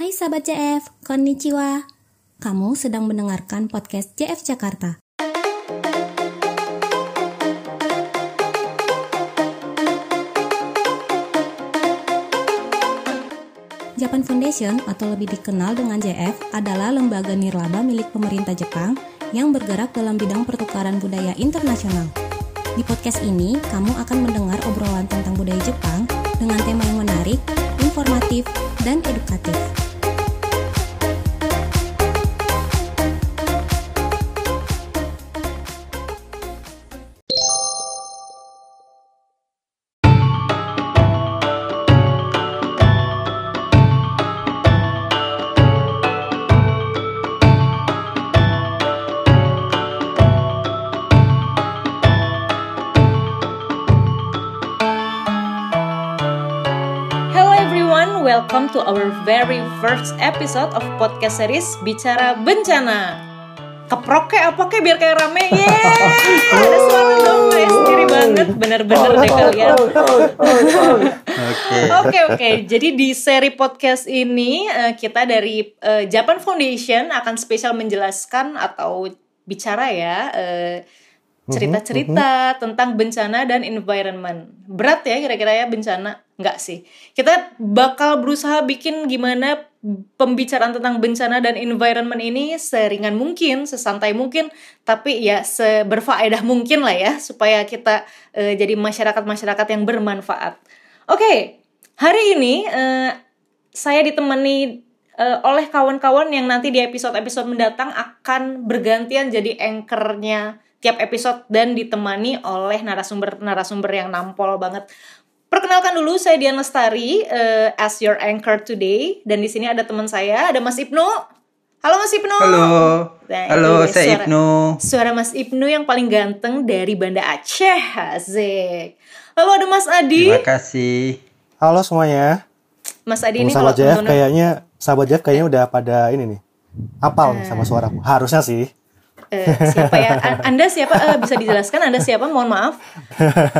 Hai sahabat JF, konnichiwa. Kamu sedang mendengarkan podcast JF Jakarta. Japan Foundation atau lebih dikenal dengan JF adalah lembaga nirlaba milik pemerintah Jepang yang bergerak dalam bidang pertukaran budaya internasional. Di podcast ini, kamu akan mendengar obrolan tentang budaya Jepang dengan tema yang menarik, informatif, dan edukatif. Welcome to our very first episode of podcast series Bicara Bencana. Keprok kayak apa kayak biar kayak rame, yeay! Ada suara sendiri banget, bener-bener deh kalian. Oke. Oke oke, jadi di seri podcast ini eh, kita dari eh, Japan Foundation akan spesial menjelaskan atau bicara ya eh, cerita-cerita tentang bencana dan environment. Berat ya kira-kira ya bencana? Enggak sih. Kita bakal berusaha bikin gimana pembicaraan tentang bencana dan environment ini seringan mungkin, sesantai mungkin, tapi ya seberfaedah mungkin lah ya supaya kita eh, jadi masyarakat-masyarakat yang bermanfaat. Oke, hari ini eh, saya ditemani eh, oleh kawan-kawan yang nanti di episode-episode mendatang akan bergantian jadi anchornya tiap episode dan ditemani oleh narasumber-narasumber yang nampol banget. Perkenalkan dulu saya Dian Lestari eh, as your anchor today dan di sini ada teman saya ada Mas Ibnu. Halo Mas Ibnu. Halo. Nah, Halo, itu saya suara- Ibnu. Suara Mas Ibnu yang paling ganteng dari Banda Aceh. Asik. Lalu ada Mas Adi. Terima kasih. Halo semuanya. Mas Adi ini Ini sahabat kalau teman-teman- kayaknya sahabat JF kayaknya udah pada ini nih. Apal nih sama suaraku. Harusnya sih. Eh, siapa ya? An- Anda siapa? Eh, bisa dijelaskan Anda siapa? Mohon maaf.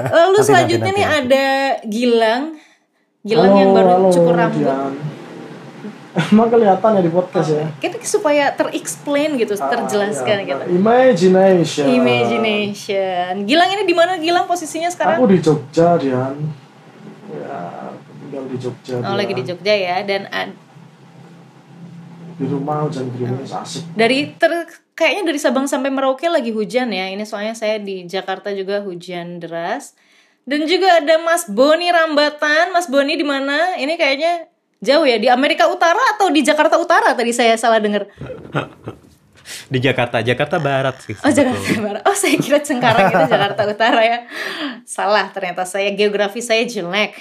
Lalu Nanti, selanjutnya nanti, nih nanti. ada Gilang. Gilang yang baru cukur rambut. Dian. Emang kelihatan ya di podcast ya. Kita supaya terexplain gitu, terjelaskan Ah, gitu. Imagination. Imagination. Gilang ini di mana Gilang posisinya sekarang? Aku di Jogja, Dian. Ya, tinggal di Jogja. Oh, Dian. lagi di Jogja ya dan ad- Di rumah hujan gerimis asik. dari ter kayaknya dari Sabang sampai Merauke lagi hujan ya. Ini soalnya saya di Jakarta juga hujan deras. Dan juga ada Mas Boni Rambatan. Mas Boni di mana? Ini kayaknya jauh ya di Amerika Utara atau di Jakarta Utara tadi saya salah dengar. di Jakarta, Jakarta Barat sih. Oh Jakarta Barat. Oh saya kira Cengkareng itu Jakarta Utara ya. Salah ternyata saya geografi saya jelek.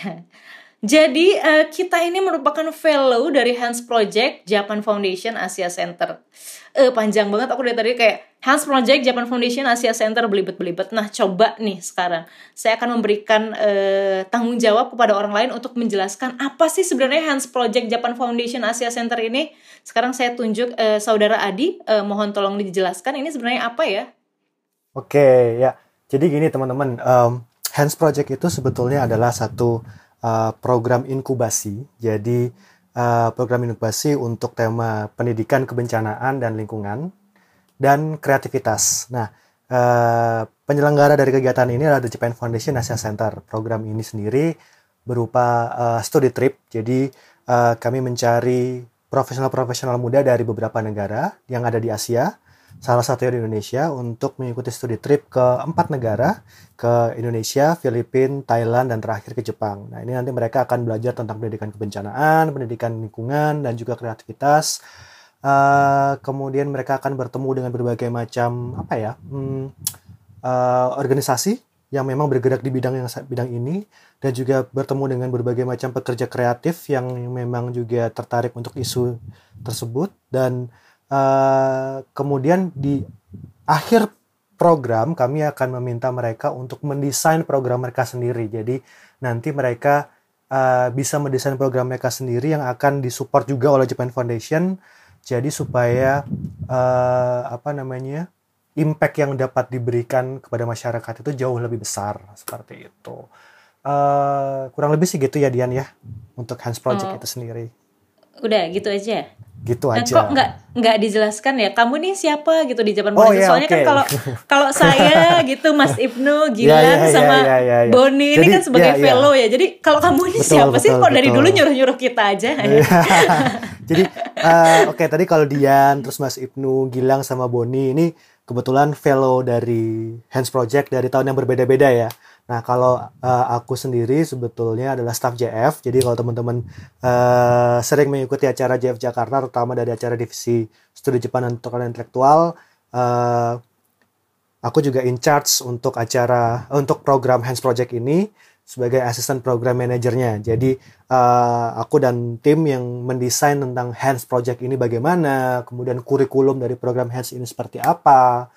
Jadi eh, kita ini merupakan fellow dari Hans Project Japan Foundation Asia Center. Eh panjang banget aku dari tadi kayak Hans Project Japan Foundation Asia Center belibet-belibet. Nah coba nih sekarang saya akan memberikan eh, tanggung jawab kepada orang lain untuk menjelaskan apa sih sebenarnya Hans Project Japan Foundation Asia Center ini. Sekarang saya tunjuk eh, saudara Adi, eh, mohon tolong dijelaskan ini sebenarnya apa ya? Oke, ya. Jadi gini teman-teman, em, Hands Project itu sebetulnya adalah satu uh, program inkubasi. Jadi uh, program inkubasi untuk tema pendidikan kebencanaan dan lingkungan dan kreativitas. Nah, uh, penyelenggara dari kegiatan ini adalah The Japan Foundation Asia Center. Program ini sendiri berupa uh, study trip. Jadi uh, kami mencari profesional-profesional muda dari beberapa negara yang ada di Asia salah satunya di Indonesia untuk mengikuti studi trip ke empat negara ke Indonesia, Filipina, Thailand, dan terakhir ke Jepang. Nah ini nanti mereka akan belajar tentang pendidikan kebencanaan, pendidikan lingkungan, dan juga kreativitas. Eh, kemudian mereka akan bertemu dengan berbagai macam apa ya hmm, eh, organisasi yang memang bergerak di bidang yang bidang ini dan juga bertemu dengan berbagai macam pekerja kreatif yang memang juga tertarik untuk isu tersebut dan eh, kemudian di akhir program kami akan meminta mereka untuk mendesain program mereka sendiri jadi nanti mereka eh, bisa mendesain program mereka sendiri yang akan disupport juga oleh Japan Foundation jadi supaya eh, apa namanya impact yang dapat diberikan kepada masyarakat itu jauh lebih besar seperti itu. Eh, kurang lebih sih gitu ya Dian ya untuk Hands Project Oh. itu sendiri. Udah gitu aja. Gitu aja. kok nggak nggak dijelaskan ya? Kamu nih siapa gitu di Japan Oh, iya, Soalnya kan oke. kalau kalau saya gitu Mas Ibnu, Gilang iya, iya, sama iya, iya, iya. Boni ini kan sebagai iya, iya. fellow ya. Jadi kalau kamu ini Betul, siapa sih? betul, Kok dari betul. dulu nyuruh-nyuruh kita aja? Jadi eh, oke tadi kalau Dian terus Mas Ibnu, Gilang sama Boni ini kebetulan fellow dari Hands Project dari tahun yang berbeda-beda ya. Nah kalau eh, aku sendiri sebetulnya adalah staff JF. Jadi kalau teman-teman eh, sering mengikuti acara JF Jakarta, terutama dari acara divisi studi Jepang dan pertukaran intelektual, eh, aku juga in charge untuk acara untuk program Hands Project ini sebagai asisten program manajernya. Jadi eh, aku dan tim yang mendesain tentang Hands Project ini bagaimana, kemudian kurikulum dari program Hands ini seperti apa,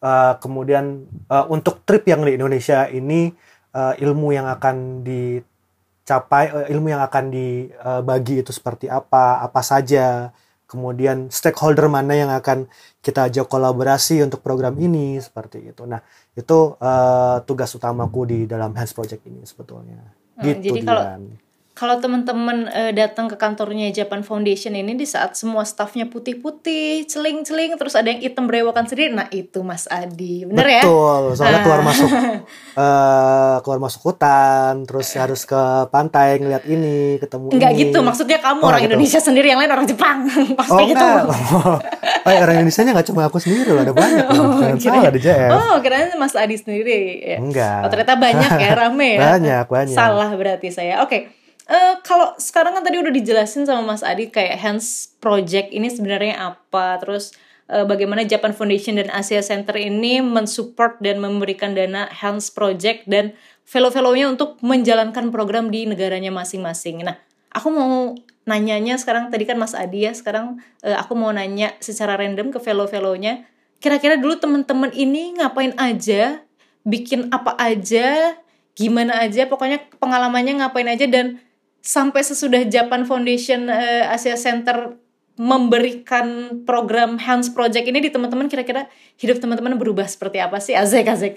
eh, kemudian eh, untuk trip yang di Indonesia ini eh, ilmu yang akan dicapai, eh, ilmu yang akan dibagi itu seperti apa, apa saja, kemudian stakeholder mana yang akan kita ajak kolaborasi untuk program ini seperti itu. Nah itu eh, tugas utamaku di dalam Hands Project ini sebetulnya. Hmm, Gitu jadi kalau-. Kalau teman-teman eh, datang ke kantornya Japan Foundation ini di saat semua staffnya putih-putih, celing-celing, terus ada yang hitam berewokan sendiri, nah itu Mas Adi, bener ya? Betul, soalnya Ah. keluar masuk eh, keluar masuk hutan, terus harus ke pantai ngeliat ini, ketemu Enggak ini. gitu, maksudnya kamu Oh, orang gitu. Indonesia sendiri, yang lain orang Jepang, pasti Oh gitu. Oh, orang Indonesia nya nggak cuma aku sendiri loh, ada banyak loh. Jangan kirain- salah di JF. Oh, kirain Mas Adi sendiri. Ya. Enggak. Oh, ternyata banyak ya, rame ya. Banyak, banyak. Salah berarti saya. Oke. Eh, kalau sekarang kan tadi udah dijelasin sama Mas Adi kayak Hands Project ini sebenarnya apa, terus eh, bagaimana Japan Foundation dan Asia Center ini mensupport dan memberikan dana Hands Project dan fellow-fellownya untuk menjalankan program di negaranya masing-masing. Nah, aku mau nanyanya sekarang tadi kan Mas Adi ya, sekarang eh, aku mau nanya secara random ke fellow-fellownya, kira-kira dulu teman-teman ini ngapain aja, bikin apa aja, gimana aja, pokoknya pengalamannya ngapain aja? Dan sampai sesudah Japan Foundation eh, Asia Center memberikan program Hands Project ini di teman-teman kira-kira hidup teman-teman berubah seperti apa sih? Azek Azek.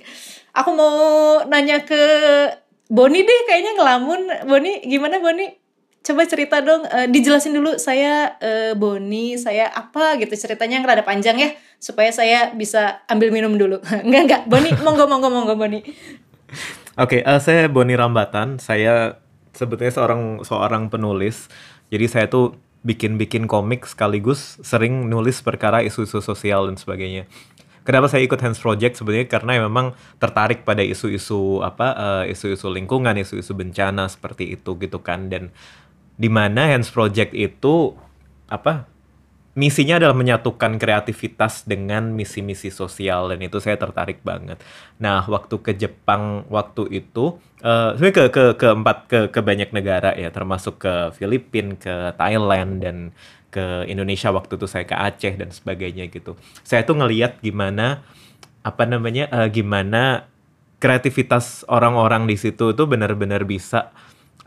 Aku mau nanya ke Boni deh kayaknya ngelamun. Boni gimana Boni? Coba cerita dong eh, dijelasin dulu saya eh, Boni saya apa gitu ceritanya yang rada panjang ya supaya saya bisa ambil minum dulu. Enggak enggak. Boni monggo monggo monggo Boni. Oke, eh, saya Boni Rambatan. Saya sebetulnya seorang seorang penulis. Jadi saya tuh bikin-bikin komik sekaligus sering nulis perkara isu-isu sosial dan sebagainya. Kenapa saya ikut Hands Project sebenarnya karena memang tertarik pada isu-isu apa eh, isu-isu lingkungan, isu-isu bencana seperti itu gitu kan dan di mana Hands Project itu apa misinya adalah menyatukan kreativitas dengan misi-misi sosial dan itu saya tertarik banget. Nah, waktu ke Jepang waktu itu eh sebenarnya ke ke ke empat ke ke banyak negara ya, termasuk ke Filipina, ke Thailand dan ke Indonesia waktu itu saya ke Aceh dan sebagainya gitu. Saya tuh ngeliat gimana apa namanya eh, gimana kreativitas orang-orang di situ tuh benar-benar bisa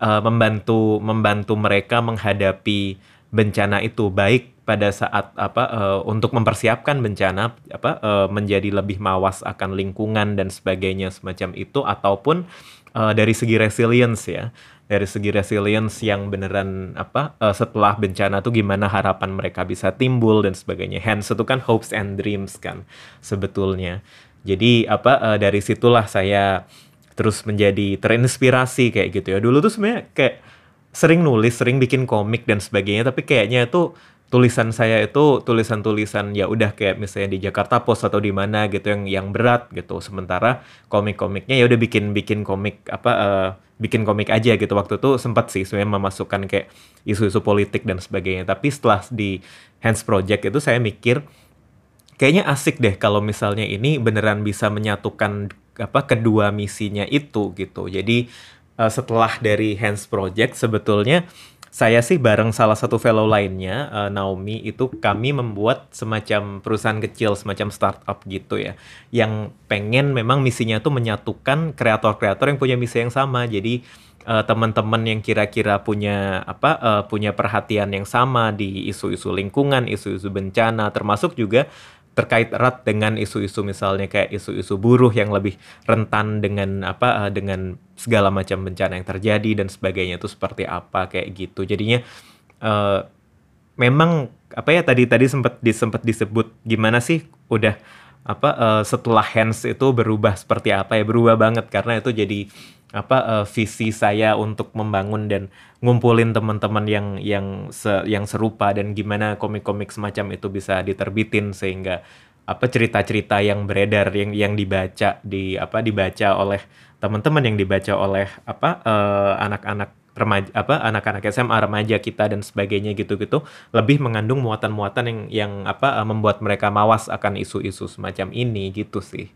eh, membantu membantu mereka menghadapi bencana itu baik pada saat apa eh, untuk mempersiapkan bencana apa eh, menjadi lebih mawas akan lingkungan dan sebagainya semacam itu ataupun eh, dari segi resilience ya dari segi resilience yang beneran apa eh, setelah bencana tuh gimana harapan mereka bisa timbul dan sebagainya. Hence itu kan hopes and dreams kan sebetulnya. Jadi apa eh, dari situlah saya terus menjadi terinspirasi kayak gitu ya. Dulu tuh sebenarnya kayak sering nulis sering bikin komik dan sebagainya tapi kayaknya itu tulisan saya itu tulisan-tulisan ya udah kayak misalnya di Jakarta Post atau di mana gitu yang yang berat gitu. Sementara komik-komiknya ya udah bikin bikin komik apa eh, bikin komik aja gitu. Waktu itu sempat sih sebenarnya memasukkan kayak isu-isu politik dan sebagainya. Tapi setelah di Hands Project itu saya mikir kayaknya asik deh kalau misalnya ini beneran bisa menyatukan apa kedua misinya itu gitu. Jadi eh, setelah dari Hands Project sebetulnya saya sih bareng salah satu fellow lainnya eh, Naomi itu kami membuat semacam perusahaan kecil semacam startup gitu ya yang pengen memang misinya tuh menyatukan kreator-kreator yang punya misi yang sama. Jadi eh, teman-teman yang kira-kira punya apa eh, punya perhatian yang sama di isu-isu lingkungan isu-isu bencana termasuk juga terkait erat dengan isu-isu misalnya kayak isu-isu buruh yang lebih rentan dengan apa eh, dengan segala macam bencana yang terjadi dan sebagainya itu seperti apa kayak gitu. Jadinya eh, memang apa ya tadi tadi sempat disempet disebut gimana sih udah apa uh, setelah hands itu berubah seperti apa ya berubah banget karena itu jadi apa uh, visi saya untuk membangun dan ngumpulin teman-teman yang yang se, yang serupa dan gimana komik-komik semacam itu bisa diterbitin sehingga apa cerita-cerita yang beredar yang yang dibaca di apa dibaca oleh teman-teman yang dibaca oleh apa uh, anak-anak remaja apa anak-anak SMA remaja kita dan sebagainya gitu-gitu lebih mengandung muatan-muatan yang yang apa uh, membuat mereka mawas akan isu-isu semacam ini gitu sih.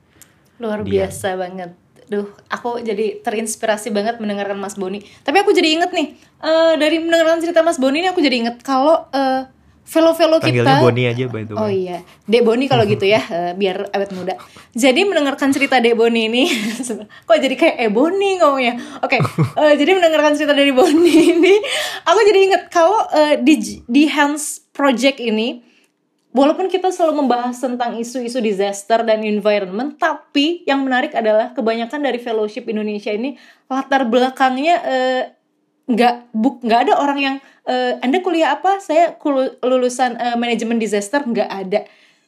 Luar Dian. biasa banget. Duh, aku jadi terinspirasi banget mendengarkan Mas Boni. Tapi aku jadi inget nih, uh, dari mendengarkan cerita Mas Boni ini aku jadi inget kalau uh, Velo-velo kita. Boni aja by the way. Oh iya, Dek Boni kalau gitu ya, uh, biar awet muda. Jadi mendengarkan cerita Dek Boni ini, kok jadi kayak eh Boni ngomongnya. Oke, okay, uh, jadi mendengarkan cerita dari Boni ini, aku jadi inget kalau uh, di di Hands Project ini, walaupun kita selalu membahas tentang isu-isu disaster dan environment, tapi yang menarik adalah kebanyakan dari fellowship Indonesia ini latar belakangnya uh, nggak buk nggak ada orang yang uh, anda kuliah apa? Saya lulusan uh, manajemen disaster. Nggak ada.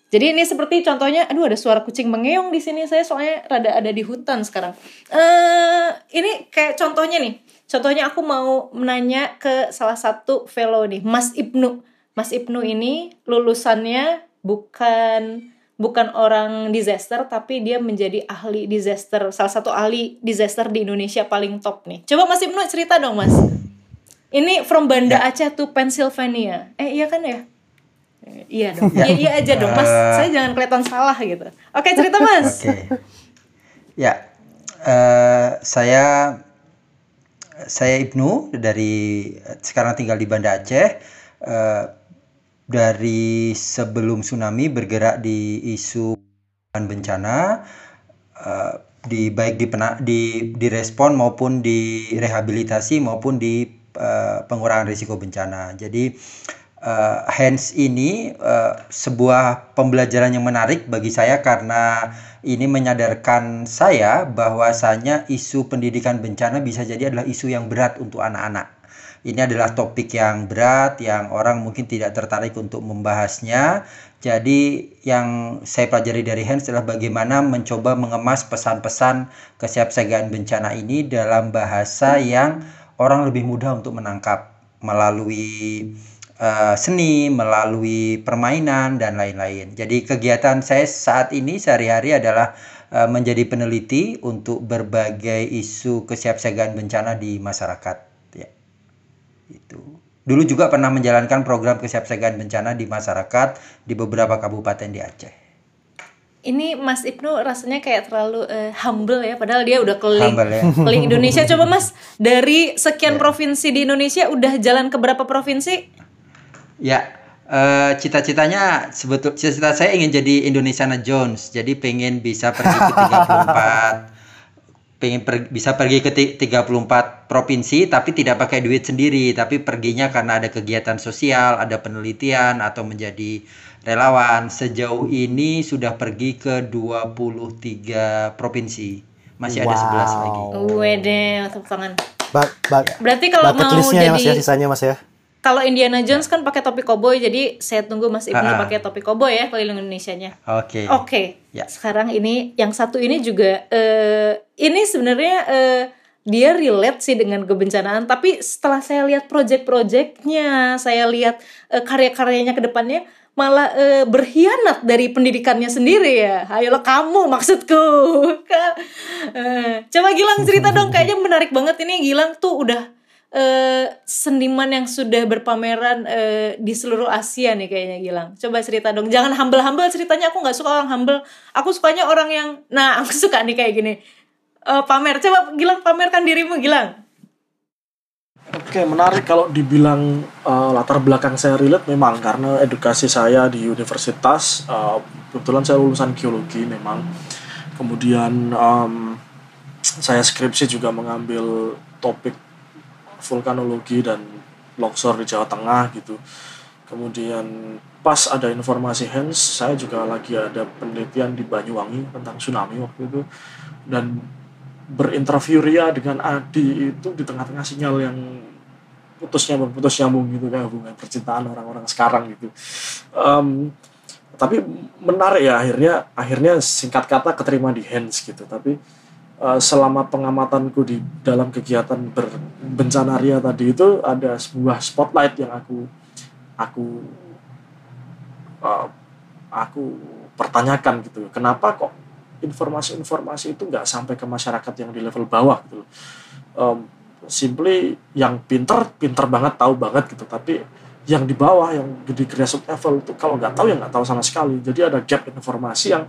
Jadi ini seperti contohnya aduh ada suara kucing mengeong di sini saya soalnya rada ada di hutan sekarang. Uh, ini kayak contohnya nih. Contohnya aku mau menanya ke salah satu fellow nih Mas Ibnu Mas Ibnu ini lulusannya bukan bukan orang disaster tapi dia menjadi ahli disaster salah satu ahli disaster di Indonesia paling top nih. Coba Mas Ibnu cerita dong Mas. Ini from Banda ya. Aceh to Pennsylvania. Eh iya kan ya? Iya dong. Ya. iya iya aja dong Mas. Uh, saya jangan kelihatan salah gitu. Oke cerita Mas. Oke. Ya uh, saya saya Ibnu dari sekarang tinggal di Banda Aceh. Uh, dari sebelum tsunami bergerak di isu bencana uh, di baik di pena, di direspon maupun di rehabilitasi maupun di uh, pengurangan risiko bencana. Jadi uh, hands ini uh, sebuah pembelajaran yang menarik bagi saya karena ini menyadarkan saya bahwasanya isu pendidikan bencana bisa jadi adalah isu yang berat untuk anak-anak ini adalah topik yang berat yang orang mungkin tidak tertarik untuk membahasnya. Jadi yang saya pelajari dari Hans adalah bagaimana mencoba mengemas pesan-pesan kesiapsiagaan bencana ini dalam bahasa yang orang lebih mudah untuk menangkap melalui uh, seni, melalui permainan dan lain-lain. Jadi kegiatan saya saat ini sehari-hari adalah uh, menjadi peneliti untuk berbagai isu kesiapsiagaan bencana di masyarakat. Dulu juga pernah menjalankan program kesiapsiagaan bencana di masyarakat di beberapa kabupaten di Aceh. Ini Mas Ibnu rasanya kayak terlalu uh, humble ya, padahal dia udah keliling, ya. keliling Indonesia. Coba Mas, dari sekian ya. provinsi di Indonesia udah jalan ke berapa provinsi? Ya, uh, cita-citanya sebetul cita-cita saya ingin jadi Indonesiana Jones, jadi pengen bisa pergi ke 34 pengen per, bisa pergi ke 34 provinsi tapi tidak pakai duit sendiri tapi perginya karena ada kegiatan sosial, ada penelitian atau menjadi relawan. Sejauh ini sudah pergi ke 23 provinsi. Masih wow. ada 11 lagi. Wede, tepuk tangan. Ba ba Berarti kalau mau jadi ya, mas ya, sisanya Mas ya kalau Indiana Jones kan pakai topi koboi jadi saya tunggu Mas Ibnu uh, pakai topi koboi ya keliling Indonesia-nya. Oke. Okay. Oke. Okay. Ya. Sekarang ini yang satu ini juga uh, ini sebenarnya uh, dia relate sih dengan kebencanaan tapi setelah saya lihat project-projectnya, saya lihat uh, karya-karyanya ke depannya malah uh, berkhianat dari pendidikannya sendiri ya. Ayolah kamu maksudku. uh, coba Gilang cerita dong kayaknya menarik banget ini Gilang tuh udah uh, seniman yang sudah berpameran uh, di seluruh Asia nih kayaknya Gilang. Coba cerita dong. Jangan humble-humble ceritanya. Aku nggak suka orang humble. Aku sukanya orang yang, nah aku suka nih kayak gini. Uh, pamer. Coba Gilang pamerkan dirimu Gilang. Oke, menarik kalau dibilang uh, latar belakang saya relate memang karena edukasi saya di universitas uh, kebetulan saya lulusan geologi memang. Kemudian um, saya skripsi juga mengambil topik vulkanologi dan longsor di Jawa Tengah gitu. Kemudian pas ada informasi hands, saya juga lagi ada penelitian di Banyuwangi tentang tsunami waktu itu. Dan berinterview Ria dengan Adi itu di tengah-tengah sinyal yang putus nyambung nyambung gitu kan hubungan percintaan orang-orang sekarang gitu. Um, tapi menarik ya akhirnya akhirnya singkat kata keterima di hands gitu. Tapi uh, selama pengamatanku di dalam kegiatan berbencana ria tadi itu ada sebuah spotlight yang aku aku uh, aku pertanyakan gitu. Kenapa kok informasi-informasi itu nggak sampai ke masyarakat yang di level bawah gitu um, simply yang pinter pinter banget tahu banget gitu. Tapi yang di bawah yang di grassroots level itu kalau nggak tahu ya nggak tahu sama sekali. Jadi ada gap informasi yang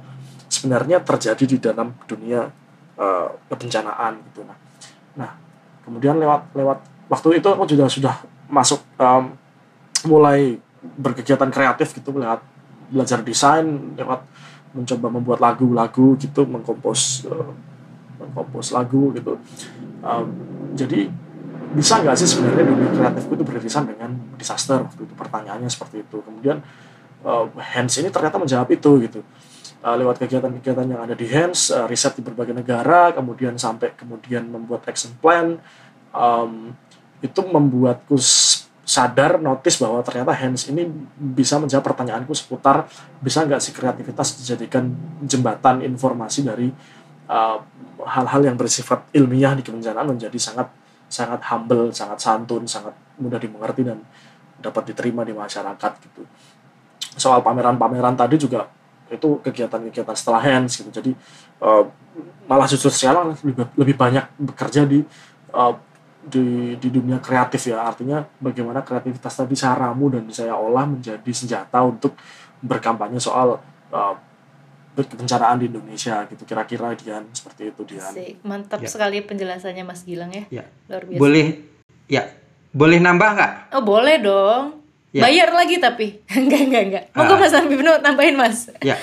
sebenarnya terjadi di dalam dunia uh, kebencanaan gitu. Nah nah kemudian lewat lewat waktu itu aku juga sudah masuk um, mulai berkegiatan kreatif gitu lewat belajar desain lewat mencoba membuat lagu-lagu gitu mengkompos uh, mengkompos lagu gitu. Um, jadi bisa nggak sih sebenarnya dunia kreatifku itu beririsan dengan disaster? Waktu itu pertanyaannya seperti itu. Kemudian uh, Hands ini ternyata menjawab itu gitu uh, lewat kegiatan-kegiatan yang ada di Hands uh, riset di berbagai negara kemudian sampai kemudian membuat action plan um, itu membuatku sadar notice bahwa ternyata Hands ini bisa menjawab pertanyaanku seputar bisa nggak sih kreativitas dijadikan jembatan informasi dari hal-hal uh, yang bersifat ilmiah di kebencanaan menjadi sangat sangat humble, sangat santun, sangat mudah dimengerti dan dapat diterima di masyarakat gitu. Soal pameran-pameran tadi juga itu kegiatan-kegiatan setelah hands gitu. Jadi uh, malah justru sekarang lebih, lebih banyak bekerja di uh, di di dunia kreatif ya. Artinya bagaimana kreativitas tadi saya ramu dan saya olah menjadi senjata untuk berkampanye soal uh, kebencanaan di Indonesia gitu kira-kira Dian seperti itu Dian. Asik. Mantap ya. sekali penjelasannya Mas Gilang ya. ya. Luar biasa. Boleh ya. Boleh nambah nggak? Oh boleh dong. Ya. Bayar lagi tapi enggak enggak enggak. Monggo uh, Mas Ambibno tambahin Mas. Ya.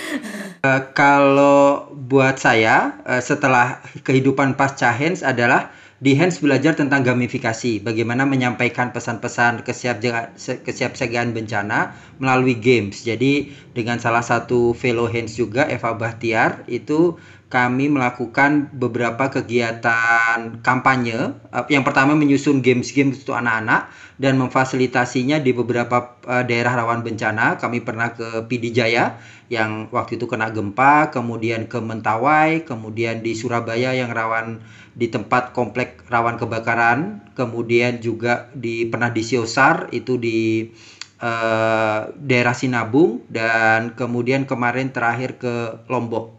Uh, kalau buat saya uh, setelah kehidupan pasca Hens adalah di Hands belajar tentang gamifikasi, bagaimana menyampaikan pesan-pesan kesiapsiagaan bencana melalui games. Jadi dengan salah satu fellow Hands juga Eva Bahtiar itu kami melakukan beberapa kegiatan kampanye. Eh, yang pertama menyusun games-games untuk anak-anak dan memfasilitasinya di beberapa uh, daerah rawan bencana. Kami pernah ke PD Jaya yang waktu itu kena gempa, kemudian ke Mentawai, kemudian di Surabaya yang rawan di tempat komplek rawan kebakaran, kemudian juga di pernah di Siosar itu di uh, daerah Sinabung dan kemudian kemarin terakhir ke Lombok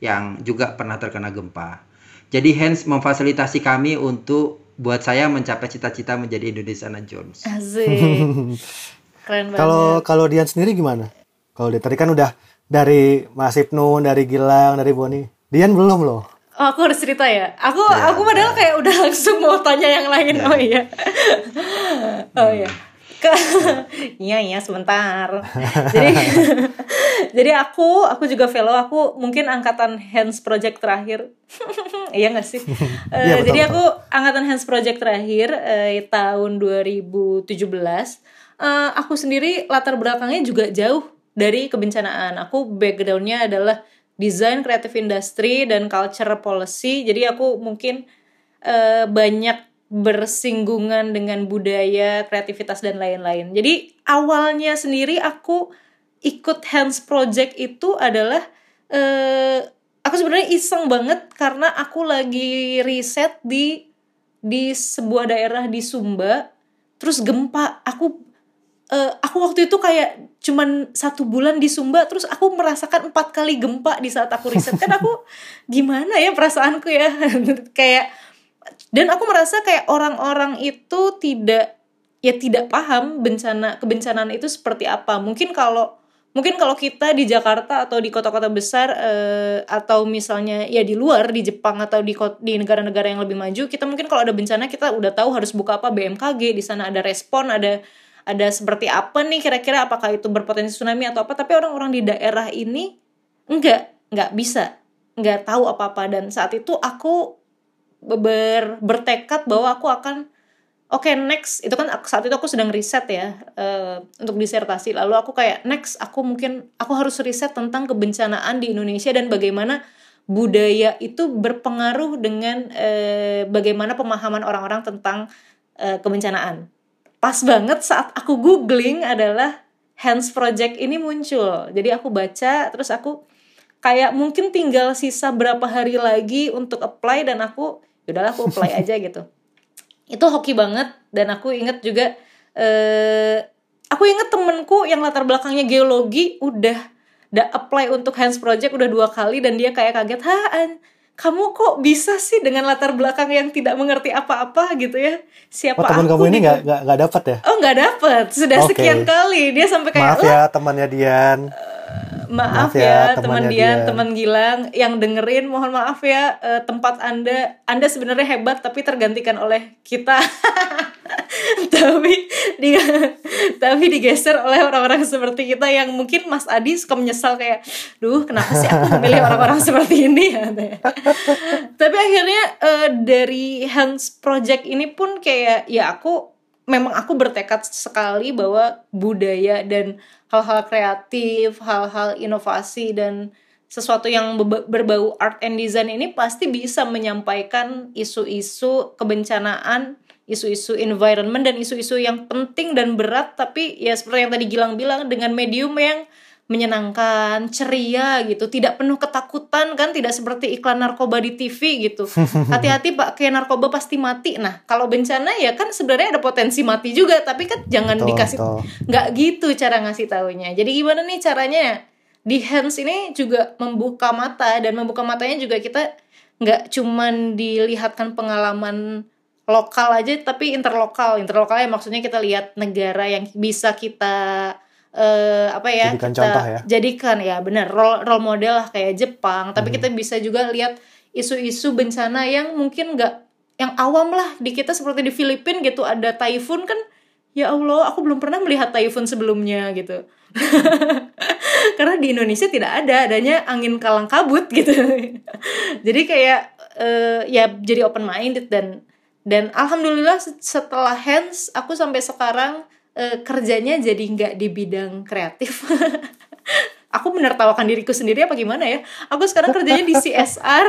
yang juga pernah terkena gempa. Jadi Hans memfasilitasi kami untuk buat saya mencapai cita-cita menjadi Indonesiana Jones. Asik. Keren banget. Kalau kalau Dian sendiri gimana? Kalau dia tadi kan udah dari Mas Ibnu, dari Gilang, dari Boni. Dian belum loh. Oh, aku harus cerita ya. Aku ya, aku padahal ya. kayak udah langsung mau tanya yang lain. Ya. Oh iya. oh iya. Ke iya iya sebentar. jadi jadi aku aku juga fellow aku mungkin angkatan hands project terakhir. iya gak sih? uh, jadi aku angkatan hands project terakhir uh, tahun 2017. Uh, aku sendiri latar belakangnya juga jauh dari kebencanaan. Aku backgroundnya adalah desain kreatif industri dan culture policy jadi aku mungkin uh, banyak bersinggungan dengan budaya kreativitas dan lain-lain. Jadi awalnya sendiri aku ikut hands project itu adalah uh, aku sebenarnya iseng banget karena aku lagi riset di di sebuah daerah di Sumba terus gempa. Aku uh, aku waktu itu kayak cuman satu bulan di Sumba terus aku merasakan empat kali gempa di saat aku riset. Kan aku gimana ya perasaanku ya? Kayak dan aku merasa kayak orang-orang itu tidak ya tidak paham bencana kebencanaan itu seperti apa. Mungkin kalau mungkin kalau kita di Jakarta atau di kota-kota besar uh, atau misalnya ya di luar di Jepang atau di di negara-negara yang lebih maju kita mungkin kalau ada bencana kita udah tahu harus buka apa BMKG di sana ada respon ada ada seperti apa nih kira-kira apakah itu berpotensi tsunami atau apa. Tapi orang-orang di daerah ini enggak enggak bisa enggak tahu apa-apa. Dan saat itu aku ber, bertekad bahwa aku akan oke okay, next. Itu kan saat itu aku sedang riset ya uh, untuk disertasi. Lalu aku kayak next aku mungkin aku harus riset tentang kebencanaan di Indonesia dan bagaimana budaya itu berpengaruh dengan uh, bagaimana pemahaman orang-orang tentang uh, kebencanaan. Pas banget saat aku googling adalah Hands Project ini muncul. Jadi aku baca terus aku kayak mungkin tinggal sisa berapa hari lagi untuk apply dan aku yaudahlah aku apply aja gitu. Itu hoki banget dan aku inget juga eh aku inget temenku yang latar belakangnya geologi udah udah apply untuk Hands Project udah dua kali dan dia kayak kaget, "Hah, kamu kok bisa sih dengan latar belakang yang tidak mengerti apa-apa gitu ya siapa oh, teman aku kamu ini gitu. nggak nggak nggak dapat ya oh nggak dapat sudah Oke. sekian kali dia sampai kayak maaf "Lah, ya temannya Dian maaf, Maaf ya, ya, teman Dian, Dian. teman Gilang yang dengerin mohon maaf ya eh, tempat Anda Anda sebenarnya hebat tapi tergantikan oleh kita. tapi di, tapi digeser oleh orang-orang seperti kita yang mungkin Mas Adi suka menyesal kayak duh kenapa sih aku memilih orang-orang seperti ini ya tapi akhirnya eh, dari Hands Project ini pun kayak ya aku memang aku bertekad sekali bahwa budaya dan hal-hal kreatif, hal-hal inovasi dan sesuatu yang berbau art and design ini pasti bisa menyampaikan isu-isu kebencanaan, isu-isu environment dan isu-isu yang penting dan berat. Tapi ya seperti yang tadi Gilang bilang dengan medium yang menyenangkan, ceria gitu, tidak penuh ketakutan kan, tidak seperti iklan narkoba di TV gitu. Hati-hati Pak, kayak narkoba pasti mati. Nah, kalau bencana ya kan sebenarnya ada potensi mati juga, tapi kan jangan Betul, dikasih nggak gitu cara ngasih taunya. Jadi gimana nih caranya? Di hands ini juga membuka mata dan membuka matanya juga kita nggak cuman dilihatkan pengalaman lokal aja tapi interlokal. Interlokalnya maksudnya kita lihat negara yang bisa kita eh apa ya Jadikan kita contoh ya. jadikan ya benar role role model lah kayak Jepang Hmm. tapi kita bisa juga lihat isu-isu bencana yang mungkin nggak yang awam lah di kita seperti di Filipina gitu ada typhoon kan ya Allah aku belum pernah melihat typhoon sebelumnya gitu karena di Indonesia tidak ada adanya angin kalang kabut gitu jadi kayak eh, ya jadi open minded dan dan alhamdulillah se- setelah hands aku sampai sekarang eh, kerjanya jadi nggak di bidang kreatif. Aku menertawakan diriku sendiri apa gimana ya? Aku sekarang kerjanya di CSR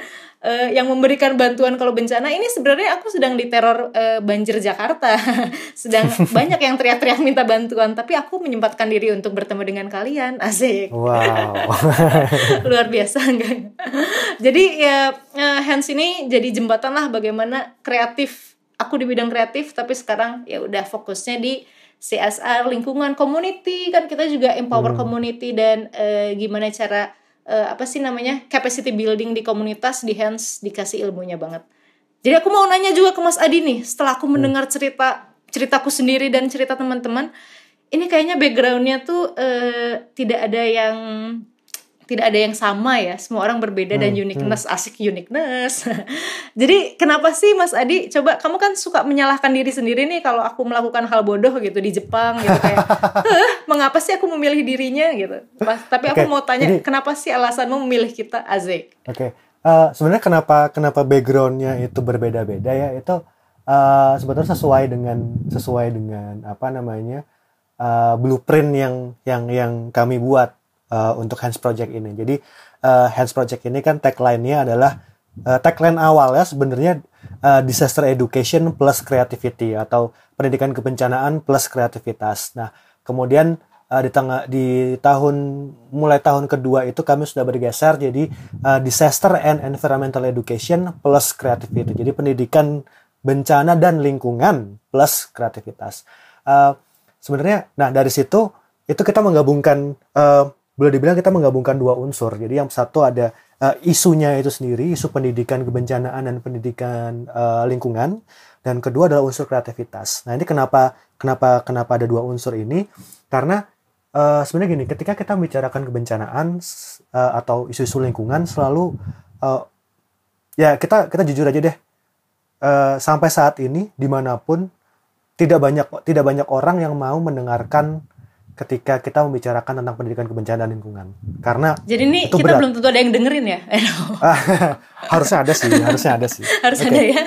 eh, yang memberikan bantuan kalau bencana. Ini sebenarnya aku sedang diteror eh, banjir Jakarta. Sedang banyak yang teriak-teriak minta bantuan tapi aku menyempatkan diri untuk bertemu dengan kalian. Asik. Wow. Luar biasa enggak? Jadi ya eh, hands ini jadi jembatan lah bagaimana kreatif aku di bidang kreatif tapi sekarang ya udah fokusnya di CSR lingkungan community. Kan kita juga empower community dan eh, gimana cara eh, apa sih namanya capacity building di komunitas di hands dikasih ilmunya banget. Jadi aku mau nanya juga ke Mas Adi nih setelah aku mendengar cerita ceritaku sendiri dan cerita teman-teman ini kayaknya backgroundnya tuh eh, tidak ada yang tidak ada yang sama ya. Semua orang berbeda dan uniqueness. Asik uniqueness. Jadi kenapa sih Mas Adi? Coba kamu kan suka menyalahkan diri sendiri nih kalau aku melakukan hal bodoh gitu di Jepang gitu kayak "Heh, mengapa sih aku memilih dirinya? gitu. Pas- tapi aku Oke, mau tanya jadi- kenapa sih alasanmu memilih kita Azik Oke, Eh, sebenarnya kenapa kenapa backgroundnya itu berbeda-beda ya? Itu eh, sebetulnya sesuai dengan sesuai dengan apa namanya eh, blueprint yang yang yang kami buat eh, untuk Hands Project ini. Jadi eh, Hands Project ini kan tagline-nya adalah eh, tagline awalnya sebenarnya eh, disaster education plus creativity atau pendidikan kebencanaan plus kreativitas. Nah, kemudian eh, di tengah di tahun mulai tahun kedua itu kami sudah bergeser jadi eh, disaster and environmental education plus creativity. Jadi pendidikan bencana dan lingkungan plus kreativitas. Eh, sebenarnya, nah dari situ itu kita menggabungkan eh, boleh dibilang kita menggabungkan dua unsur. Jadi yang satu ada eh, isunya itu sendiri, isu pendidikan kebencanaan dan pendidikan eh, lingkungan, dan kedua adalah unsur kreativitas. Nah ini kenapa kenapa kenapa ada dua unsur ini? Karena eh, sebenarnya gini, ketika kita membicarakan kebencanaan eh, atau isu-isu lingkungan selalu eh, ya kita kita jujur aja deh eh, sampai saat ini di mana pun tidak banyak tidak banyak orang yang mau mendengarkan ketika kita membicarakan tentang pendidikan kebencanaan lingkungan. Karena jadi ini Itu kita berat. belum tentu ada yang dengerin ya? Harusnya ada sih harusnya ada sih. Harus Oke, ada ya?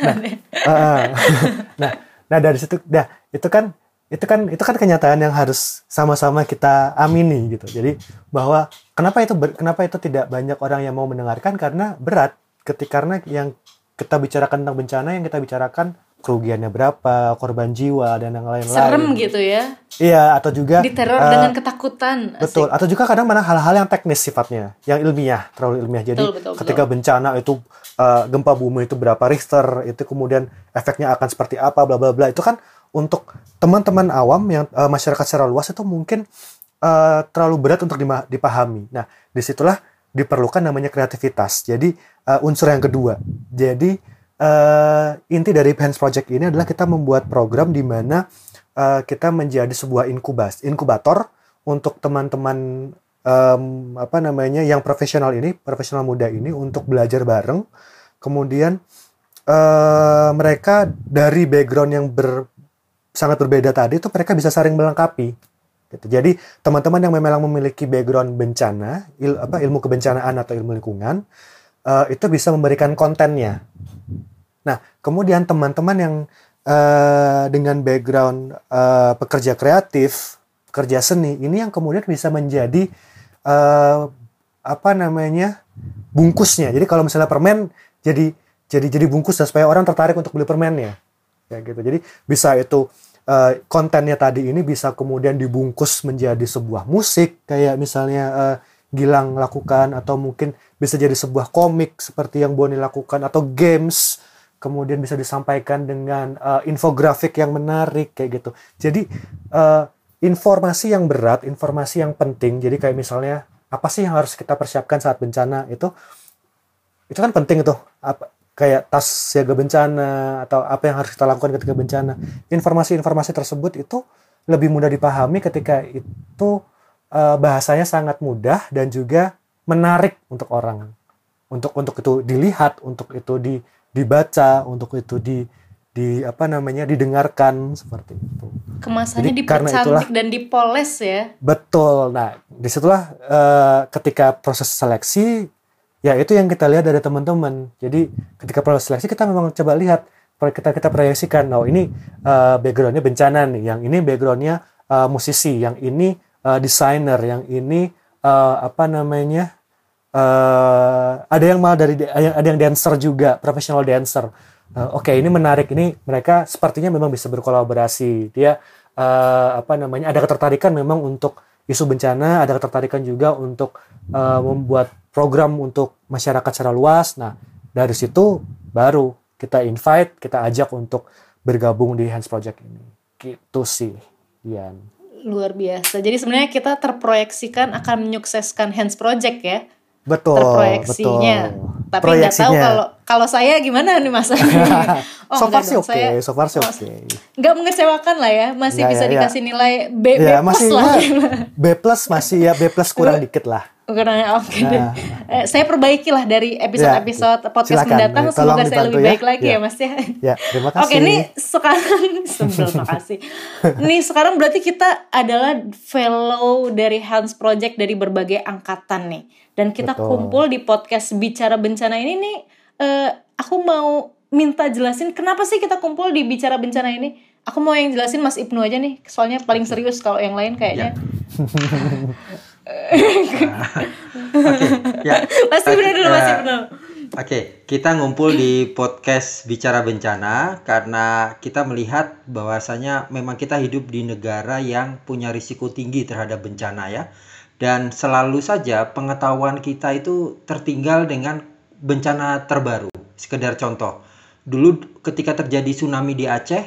Ah, nah, nah dari situ, dah itu kan itu kan itu kan kenyataan yang harus sama-sama kita amini gitu. Jadi bahwa kenapa itu ber- kenapa itu tidak banyak orang yang mau mendengarkan? Karena berat ketika karena yang kita bicarakan tentang bencana yang kita bicarakan kerugiannya berapa, korban jiwa dan yang lain-lain. Serem gitu ya. Iya, atau juga Diteror eh, dengan ketakutan. Asik. Betul. Atau juga kadang mana hal-hal yang teknis sifatnya, yang ilmiah, terlalu ilmiah. Jadi Betul, betul, ketika bencana itu uh, gempa bumi itu berapa Richter, itu kemudian efeknya akan seperti apa, bla bla bla. Itu kan untuk teman-teman awam yang uh, masyarakat secara luas itu mungkin uh, terlalu berat untuk dipahami. Nah, di situlah diperlukan namanya kreativitas. Jadi uh, unsur yang kedua. Jadi uh, inti dari Hands Project ini adalah kita membuat program di mana uh, kita menjadi sebuah inkubas, inkubator untuk teman-teman em, apa namanya yang profesional ini, profesional muda ini untuk belajar bareng. Kemudian eh, mereka dari background yang ber, sangat berbeda tadi itu mereka bisa saling melengkapi. Gitu. Jadi teman-teman yang memang memiliki background bencana, il, apa ilmu kebencanaan atau ilmu lingkungan eh, itu bisa memberikan kontennya. Nah, kemudian teman-teman yang eh, dengan background eh, pekerja kreatif, pekerja seni, ini yang kemudian bisa menjadi eh, apa namanya bungkusnya. Jadi kalau misalnya permen jadi jadi jadi bungkus dan supaya orang tertarik untuk beli permennya, ya gitu. Jadi bisa itu eh, kontennya tadi ini bisa kemudian dibungkus menjadi sebuah musik kayak misalnya eh, Gilang lakukan atau mungkin bisa jadi sebuah komik seperti yang Boni lakukan atau games kemudian bisa disampaikan dengan uh, infografik yang menarik kayak gitu. Jadi uh, informasi yang berat, informasi yang penting. Jadi kayak misalnya apa sih yang harus kita persiapkan saat bencana itu itu kan penting itu apa kayak tas siaga bencana atau apa yang harus kita lakukan ketika bencana. Informasi-informasi tersebut itu lebih mudah dipahami ketika itu uh, bahasanya sangat mudah dan juga menarik untuk orang. Untuk untuk itu dilihat, untuk itu di dibaca, untuk itu di di apa namanya didengarkan seperti itu. Kemasannya Jadi karena dipercantik itulah- dan dipoles ya. Betul. Nah, di situlah eh, ketika proses seleksi, ya itu yang kita lihat dari teman-teman. Jadi ketika proses seleksi kita memang coba lihat, kita kita proyeksikan, oh ini eh, backgroundnya bencana nih, yang ini backgroundnya eh, musisi, yang ini eh, desainer, yang ini eh, apa namanya, eh, ada yang malah dari ada yang dancer juga, profesional dancer. Eh, Oke, ini menarik. Ini mereka sepertinya memang bisa berkolaborasi. Dia eh, apa namanya? Ada ketertarikan memang untuk isu bencana, ada ketertarikan juga untuk eh, membuat program untuk masyarakat secara luas. Nah, dari situ baru kita invite, kita ajak untuk bergabung di Hands Project ini. Gitu sih, Ian. Luar biasa. Jadi sebenarnya kita terproyeksikan akan menyukseskan Hands Project ya. Betul, terproyeksinya. betul. Tapi nggak tahu kalau kalau saya gimana nih Mas? oh, so far sih dong. oke, Saya so far sih oh, oke. nggak mengecewakan lah ya. Masih Nggak, bisa ya, ya. dikasih nilai B, B Ya, plus masih lah. ya, B plus masih ya B plus kurang dikit lah. Karena oke deh. Nah. Eh, saya perbaiki lah dari episode-episode podcast Silakan. mendatang. Tolong Semoga saya lebih ya. baik lagi ya, Ya. Mas ya. Ya, terima kasih. Oke, ini sekarang sebelum makasih. Nih sekarang berarti kita adalah fellow dari Hands Project dari berbagai angkatan nih. Dan kita Betul. kumpul di podcast Bicara Bencana ini nih eh, aku mau minta jelasin kenapa sih kita kumpul di Bicara Bencana ini? Aku mau yang jelasin Mas Ibnu aja nih, soalnya paling serius kalau yang lain kayaknya. Oke, ya. Mas Ibnu dulu, Mas Eh, Ibnu. Oke, kita ngumpul di podcast Bicara Bencana karena kita melihat bahwasanya memang kita hidup di negara yang punya risiko tinggi terhadap bencana ya. Dan selalu saja pengetahuan kita itu tertinggal dengan bencana terbaru. Sekedar contoh, dulu ketika terjadi tsunami di Aceh,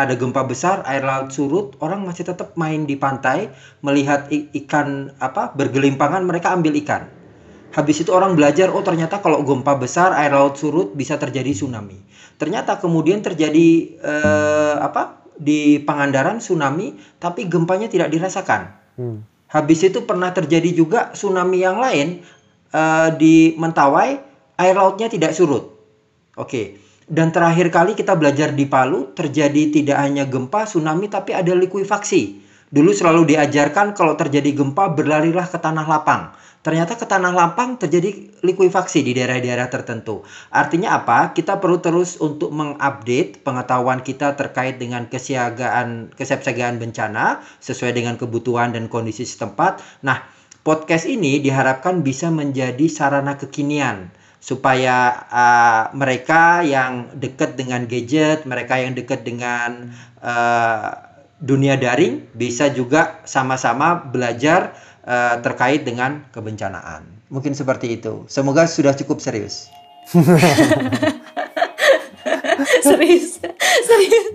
ada gempa besar, air laut surut, orang masih tetap main di pantai, melihat ikan apa bergelimpangan, mereka ambil ikan. Habis itu orang belajar, oh ternyata kalau gempa besar, air laut surut bisa terjadi tsunami. Ternyata kemudian terjadi eh, apa di Pangandaran tsunami, tapi gempanya tidak dirasakan. Hmm. Habis itu pernah terjadi juga tsunami yang lain eh, di Mentawai, air lautnya tidak surut. Oke. Dan terakhir kali kita belajar di Palu terjadi tidak hanya gempa, tsunami tapi ada likuifaksi. Dulu selalu diajarkan kalau terjadi gempa berlarilah ke tanah lapang. Ternyata ke tanah lapang terjadi likuifaksi di daerah-daerah tertentu. Artinya apa? Kita perlu terus untuk mengupdate pengetahuan kita terkait dengan kesiagaan kesiapsiagaan bencana sesuai dengan kebutuhan dan kondisi setempat. Nah, podcast ini diharapkan bisa menjadi sarana kekinian supaya uh, mereka yang dekat dengan gadget, mereka yang dekat dengan uh, dunia daring bisa juga sama-sama belajar uh, terkait dengan kebencanaan. Mungkin seperti itu. Semoga sudah cukup serius. serius, serius.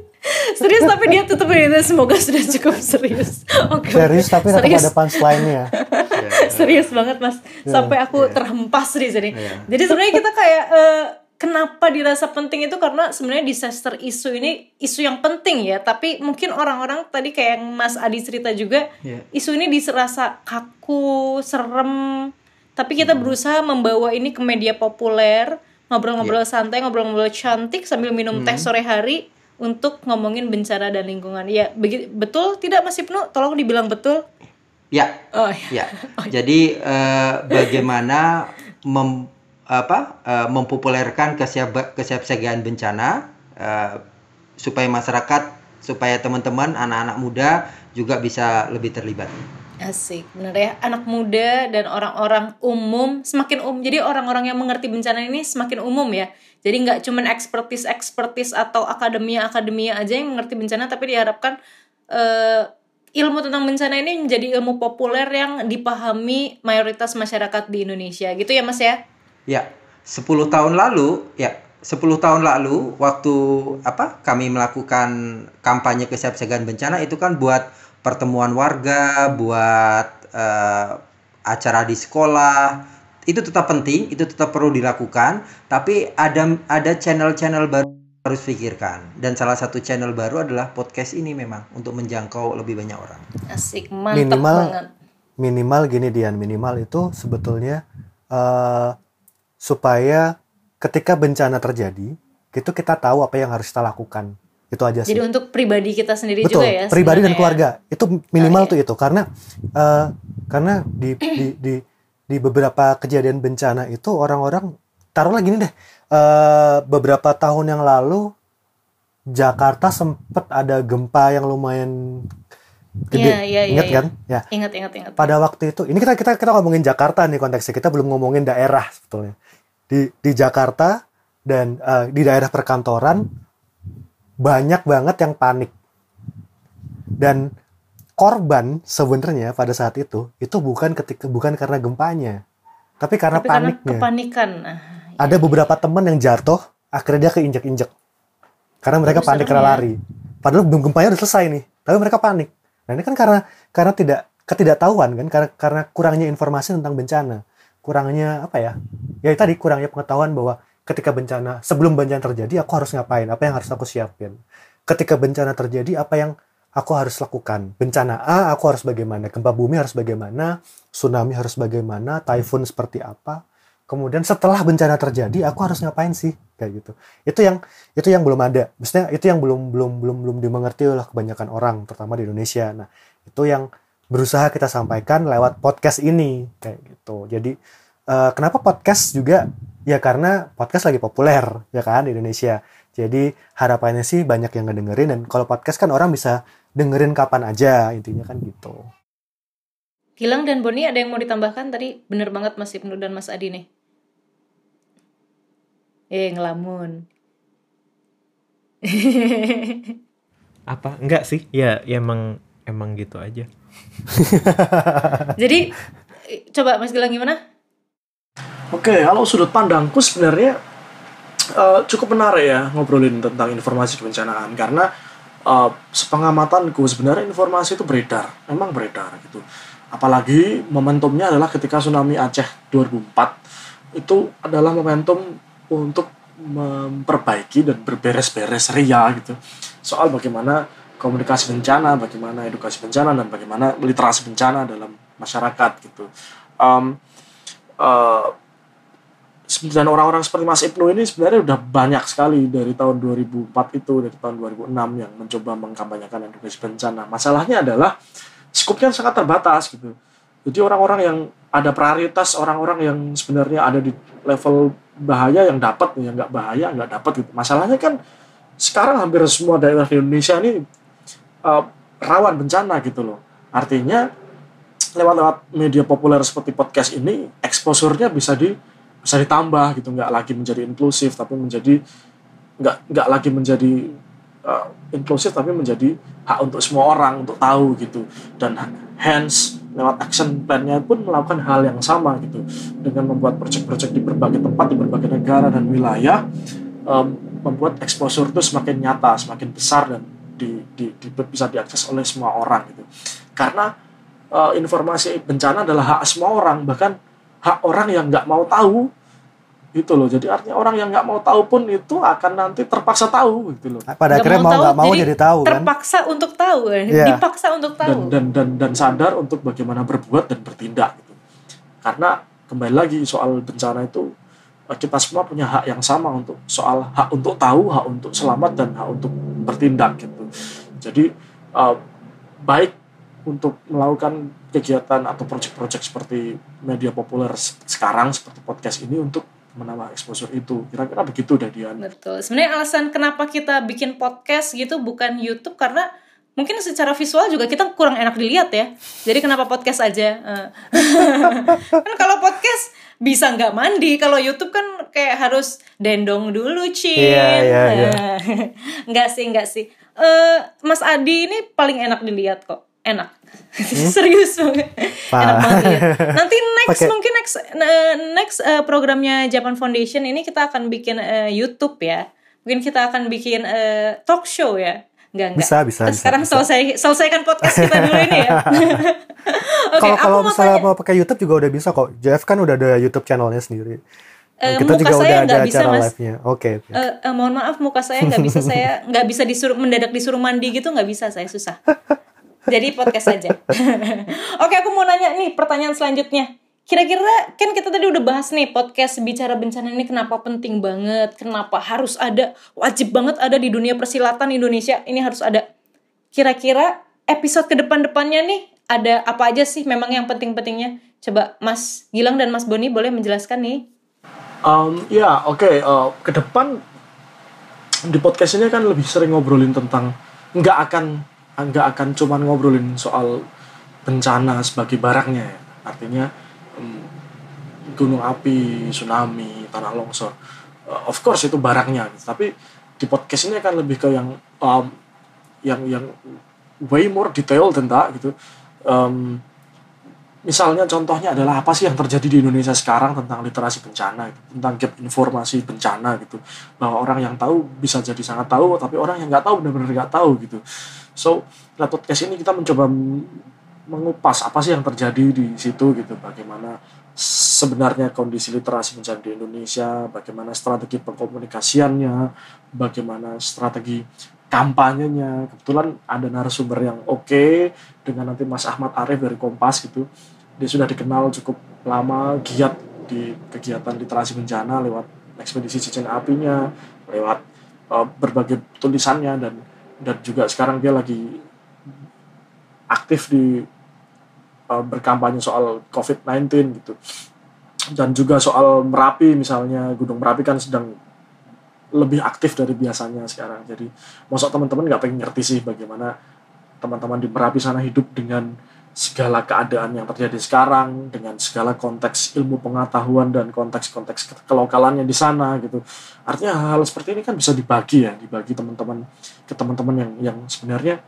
Serius tapi dia tutup itu semoga sudah cukup serius. Oke. Okay. Serius tapi tetap serius. ada punchline-nya. serius banget mas, yeah. sampai aku yeah. terhempas di sini. Yeah. Jadi sebenarnya kita kayak uh, kenapa dirasa penting itu karena sebenarnya disaster isu ini isu yang penting ya. Tapi mungkin orang-orang tadi kayak yang Mas Adi cerita juga, yeah. isu ini dirasa kaku, serem. Tapi kita hmm. berusaha membawa ini ke media populer, ngobrol-ngobrol yeah. santai, ngobrol-ngobrol cantik sambil minum hmm. teh sore hari untuk ngomongin bencana dan lingkungan. Ya, begitu betul tidak Mas Ibnu? Tolong dibilang betul. Ya. Oh, ya. ya. Oh, ya. Jadi uh, bagaimana mem, apa uh, mempopulerkan kesiap kesiapsiagaan bencana uh, supaya masyarakat supaya teman-teman anak-anak muda juga bisa lebih terlibat. Asik, bener ya. Anak muda dan orang-orang umum semakin umum. Jadi orang-orang yang mengerti bencana ini semakin umum ya. Jadi nggak cuma ekspertis-ekspertis atau akademia-akademia aja yang mengerti bencana, tapi diharapkan uh, ilmu tentang bencana ini menjadi ilmu populer yang dipahami mayoritas masyarakat di Indonesia. Gitu ya, Mas ya? Ya, 10 tahun lalu, ya 10 tahun lalu waktu apa kami melakukan kampanye kesiapsiagaan bencana itu kan buat pertemuan warga, buat uh, acara di sekolah, itu tetap penting, itu tetap perlu dilakukan, tapi ada ada channel-channel baru harus pikirkan dan salah satu channel baru adalah podcast ini memang untuk menjangkau lebih banyak orang. Asik, mantap minimal, banget. Minimal gini Dian, minimal itu sebetulnya uh, supaya ketika bencana terjadi, itu kita tahu apa yang harus kita lakukan. Itu aja sih. Jadi untuk pribadi kita sendiri Betul, juga ya. Pribadi dan ya? keluarga. Itu minimal iya. tuh itu. Karena uh, karena di, di di di beberapa kejadian bencana itu orang-orang taruhlah gini deh uh, beberapa tahun yang lalu Jakarta sempat ada gempa yang lumayan gede. Ya, ya, ingat ya, kan? Ya. Ingat ingat ingat. Pada waktu itu ini kita kita kita ngomongin Jakarta nih konteksnya. Kita belum ngomongin daerah sebetulnya di di Jakarta dan uh, di daerah perkantoran banyak banget yang panik. Dan korban sebenarnya pada saat itu itu bukan ketika bukan karena gempanya, tapi karena tapi paniknya. Karena kepanikan. Nah, Ada beberapa teman yang jatuh, akhirnya dia keinjek-injek. Karena mereka Terus panik karena ya? lari. Padahal gempanya udah selesai nih, tapi mereka panik. Nah ini kan karena karena tidak ketidaktahuan kan, karena karena kurangnya informasi tentang bencana, kurangnya apa ya? Ya tadi kurangnya pengetahuan bahwa ketika bencana sebelum bencana terjadi aku harus ngapain? Apa yang harus aku siapin? Ketika bencana terjadi apa yang aku harus lakukan? Bencana A aku harus bagaimana? Gempa bumi harus bagaimana? Tsunami harus bagaimana? Typhoon seperti apa? Kemudian setelah bencana terjadi aku harus ngapain sih? Kayak gitu. Itu yang itu yang belum ada. Maksudnya itu yang belum belum belum belum dimengerti oleh kebanyakan orang terutama di Indonesia. Nah itu yang berusaha kita sampaikan lewat podcast ini kayak gitu jadi uh, kenapa podcast juga Ya karena podcast lagi populer ya kan di Indonesia. Jadi harapannya sih banyak yang ngedengerin dan kalau podcast kan orang bisa dengerin kapan aja intinya kan gitu. Gilang dan Boni ada yang mau ditambahkan tadi bener banget Mas Ibnu dan Mas Adi nih. Eh ngelamun. Apa? Enggak sih. Ya, ya emang emang gitu aja. Jadi coba Mas Gilang gimana? Oke, kalau sudut pandangku sebenarnya uh, cukup menarik ya ngobrolin tentang informasi kebencanaan karena uh, sepengamatanku sebenarnya informasi itu beredar, memang beredar gitu. Apalagi momentumnya adalah ketika tsunami Aceh 2004 itu adalah momentum untuk memperbaiki dan berberes-beres ria gitu soal bagaimana komunikasi bencana, bagaimana edukasi bencana dan bagaimana literasi bencana dalam masyarakat gitu. Um, uh, dan orang-orang seperti Mas Ibnu ini sebenarnya udah banyak sekali dari tahun 2004 itu dari tahun 2006 yang mencoba mengkampanyekan edukasi bencana. Masalahnya adalah skupnya sangat terbatas gitu. Jadi orang-orang yang ada prioritas orang-orang yang sebenarnya ada di level bahaya yang dapat yang nggak bahaya nggak dapat gitu. Masalahnya kan sekarang hampir semua daerah di Indonesia ini uh, rawan bencana gitu loh. Artinya lewat-lewat media populer seperti podcast ini eksposurnya bisa di bisa ditambah gitu. Nggak lagi menjadi inklusif tapi menjadi nggak nggak lagi menjadi uh, inklusif tapi menjadi hak untuk semua orang untuk tahu gitu. Dan hence lewat action plan-nya pun melakukan hal yang sama gitu. Dengan membuat proyek-proyek di berbagai tempat di berbagai negara dan wilayah um, membuat exposure itu semakin nyata semakin besar dan di, di, di, bisa diakses oleh semua orang gitu. Karena uh, informasi bencana adalah hak semua orang bahkan hak orang yang nggak mau tahu gitu loh. Jadi artinya orang yang nggak mau tahu pun itu akan nanti terpaksa tahu gitu loh. Pada akhirnya mau nggak mau, jadi, tahu kan? terpaksa untuk tahu yeah. dipaksa untuk tahu. dan, dan dan dan sadar untuk bagaimana berbuat dan bertindak gitu. Karena kembali lagi soal bencana itu kita semua punya hak yang sama untuk soal hak untuk tahu hak untuk selamat dan hak untuk bertindak gitu. Jadi uh, baik untuk melakukan kegiatan atau proyek-proyek seperti media populer sekarang seperti podcast ini untuk menambah exposure itu. Kira-kira begitu deh Dian betul. Sebenarnya alasan kenapa kita bikin podcast gitu bukan YouTube karena mungkin secara visual juga kita kurang enak dilihat ya. Jadi kenapa podcast aja? Eh. kan kalau podcast bisa nggak mandi kalau YouTube kan kayak harus dendong dulu cin yeah, yeah, yeah. nggak sih nggak sih uh, Mas Adi ini paling enak dilihat kok enak hmm? serius banget enak banget ya. nanti next Pake. mungkin next uh, next uh, programnya Japan Foundation ini kita akan bikin uh, YouTube ya mungkin kita akan bikin uh, talk show ya Enggak, enggak. Bisa, bisa. Terus sekarang bisa. selesai selesaikan podcast kita dulu ini ya. Oke, okay, kalau misalnya mau pakai YouTube juga udah bisa kok. Jeff kan udah ada YouTube channelnya sendiri. Uh, kita muka juga saya udah ada bisa, acara live-nya. Oke. Okay, okay. uh, uh, mohon maaf muka saya nggak bisa saya nggak bisa disuruh mendadak disuruh mandi gitu nggak bisa saya susah. Jadi podcast aja. Oke, aku mau nanya nih pertanyaan selanjutnya. Kira-kira kan kita tadi udah bahas nih podcast bicara bencana ini kenapa penting banget, kenapa harus ada, wajib banget ada di dunia persilatan Indonesia ini harus ada. Kira-kira episode ke depan-depannya nih ada apa aja sih memang yang penting-pentingnya? Coba Mas Gilang dan Mas Boni boleh menjelaskan nih. Um, ya oke okay. uh, ke depan di podcast ini kan lebih sering ngobrolin tentang nggak akan nggak akan cuman ngobrolin soal bencana sebagai barangnya ya. artinya gunung api tsunami tanah longsor. Uh, of course itu barangnya tapi di podcast ini akan lebih ke yang um, yang yang way more detail tentang gitu. Um, misalnya contohnya adalah apa sih yang terjadi di Indonesia sekarang tentang literasi bencana gitu, tentang gap informasi bencana gitu. Bahwa orang yang tahu bisa jadi sangat tahu tapi orang yang nggak tahu benar-benar nggak tahu gitu. So, lewat podcast ini kita mencoba mengupas apa sih yang terjadi di situ gitu, bagaimana sebenarnya kondisi literasi bencana di Indonesia, bagaimana strategi pengkomunikasiannya, bagaimana strategi kampanyenya. Kebetulan ada narasumber yang oke okay, dengan nanti Mas Ahmad Arif dari Kompas gitu. Dia sudah dikenal cukup lama, giat di kegiatan literasi bencana lewat ekspedisi cincin apinya, lewat uh, berbagai tulisannya dan dan juga sekarang dia lagi aktif di uh, berkampanye soal COVID-19 gitu. Dan juga soal Merapi misalnya Gunung Merapi kan sedang lebih aktif dari biasanya sekarang. Jadi masa teman-teman nggak pengen ngerti sih bagaimana teman-teman di Merapi sana hidup dengan segala keadaan yang terjadi sekarang dengan segala konteks ilmu pengetahuan dan konteks-konteks kelokalannya di sana gitu. Artinya hal, hal seperti ini kan bisa dibagi ya dibagi teman-teman ke teman-teman yang yang sebenarnya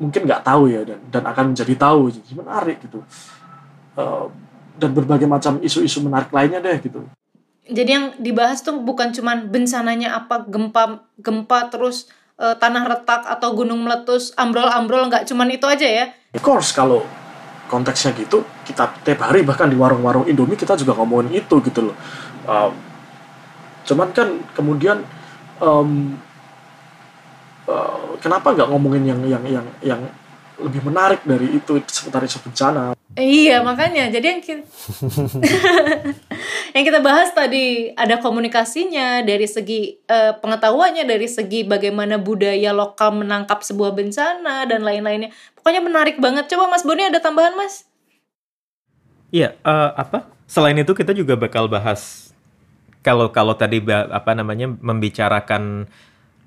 mungkin nggak tahu ya dan dan akan menjadi tahu jadi menarik gitu. Uh, dan berbagai macam isu-isu menarik lainnya deh gitu. Jadi yang dibahas tuh bukan cuman bencananya apa gempa gempa terus uh, tanah retak atau gunung meletus ambrol-ambrol nggak cuman itu aja ya? Of course kalau konteksnya gitu kita tiap hari bahkan di warung-warung Indomie kita juga ngomongin itu gitu loh. Um, cuman kan kemudian um, uh, kenapa nggak ngomongin yang yang yang yang lebih menarik dari itu seputar isu bencana. Iya makanya jadi yang kita, yang kita bahas tadi ada komunikasinya dari segi uh, pengetahuannya dari segi bagaimana budaya lokal menangkap sebuah bencana dan lain-lainnya pokoknya menarik banget coba Mas Boni ada tambahan Mas? Iya uh, apa selain itu kita juga bakal bahas kalau kalau tadi apa namanya membicarakan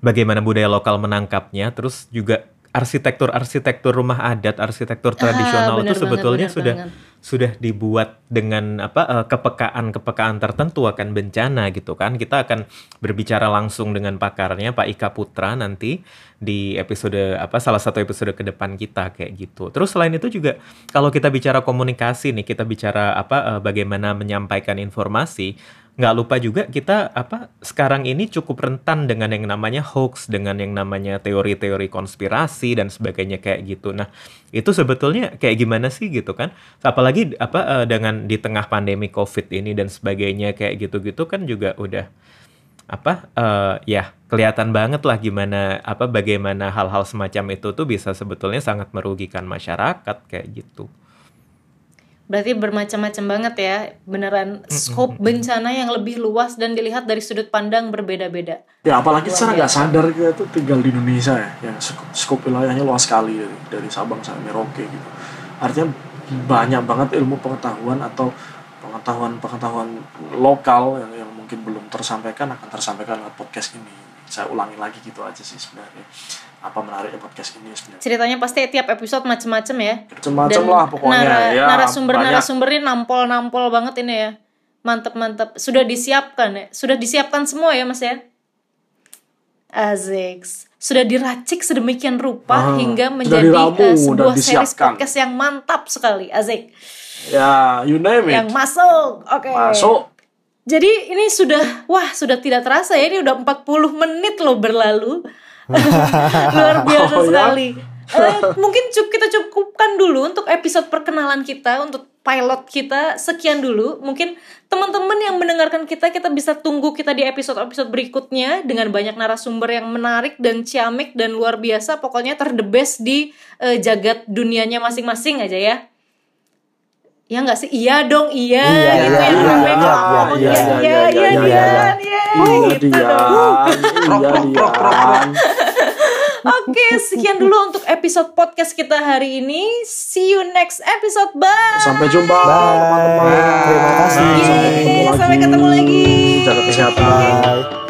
bagaimana budaya lokal menangkapnya terus juga arsitektur-arsitektur rumah adat, arsitektur ah, tradisional bener, itu sebetulnya sudah bener. sudah dibuat dengan apa uh, kepekaan-kepekaan tertentu akan bencana gitu kan. Kita akan berbicara langsung dengan pakarnya Pak Ika Putra nanti di episode apa salah satu episode ke depan kita kayak gitu. Terus selain itu juga kalau kita bicara komunikasi nih, kita bicara apa uh, bagaimana menyampaikan informasi nggak lupa juga kita apa sekarang ini cukup rentan dengan yang namanya hoax, dengan yang namanya teori-teori konspirasi dan sebagainya kayak gitu. Nah, itu sebetulnya kayak gimana sih gitu kan? Apalagi apa uh, dengan di tengah pandemi Covid ini dan sebagainya kayak gitu-gitu kan juga udah apa uh, ya kelihatan banget lah gimana apa bagaimana hal-hal semacam itu tuh bisa sebetulnya sangat merugikan masyarakat kayak gitu. Berarti bermacam-macam banget ya, beneran skop bencana yang lebih luas dan dilihat dari sudut pandang berbeda-beda. Ya apalagi secara nggak sadar kita tuh tinggal di Indonesia ya, yang skop, skop wilayahnya luas sekali dari, dari Sabang sampai Merauke gitu. Artinya banyak banget ilmu pengetahuan atau pengetahuan-pengetahuan lokal yang, yang mungkin belum tersampaikan akan tersampaikan lewat podcast ini. Saya ulangi lagi gitu aja sih sebenarnya apa menariknya podcast ini sebenarnya. Ceritanya pasti tiap episode macem-macem ya. Macem-macem lah pokoknya nara, ya. Narasumber banyak. narasumbernya nampol-nampol banget ini ya. Mantep-mantep. Sudah disiapkan ya. Sudah disiapkan semua ya Mas ya. Azik. Sudah diracik sedemikian rupa Ah, hingga menjadi diramu, sudah sebuah series podcast yang mantap sekali. Azik. Ya, you name it. Yang masuk. Oke. Masuk. Jadi ini sudah wah sudah tidak terasa ya ini udah 40 menit loh berlalu. Luar biasa Oh, ya? sekali. Eh, mungkin cukup kita cukupkan dulu untuk episode perkenalan kita untuk pilot kita sekian dulu. Mungkin teman-teman yang mendengarkan kita kita bisa tunggu kita di episode-episode berikutnya dengan banyak narasumber yang menarik dan ciamik dan luar biasa. Pokoknya ter the best di eh, jagat dunianya masing-masing aja ya. Ya nggak sih? Iya dong, iya, Iya, gitu iya, yang iya, rame iya, ngomong. iya, Iya, iya, iya, iya, iya, iya, Dian, iya, Iya, gitu Dian. dong. Iya, Dian. Oke, sekian dulu untuk episode podcast kita hari ini. See you next episode. Bye. Sampai jumpa Bye. Terima kasih. Sampai ketemu lagi. sampai ketemu lagi. Jaga kesehatan. Bye.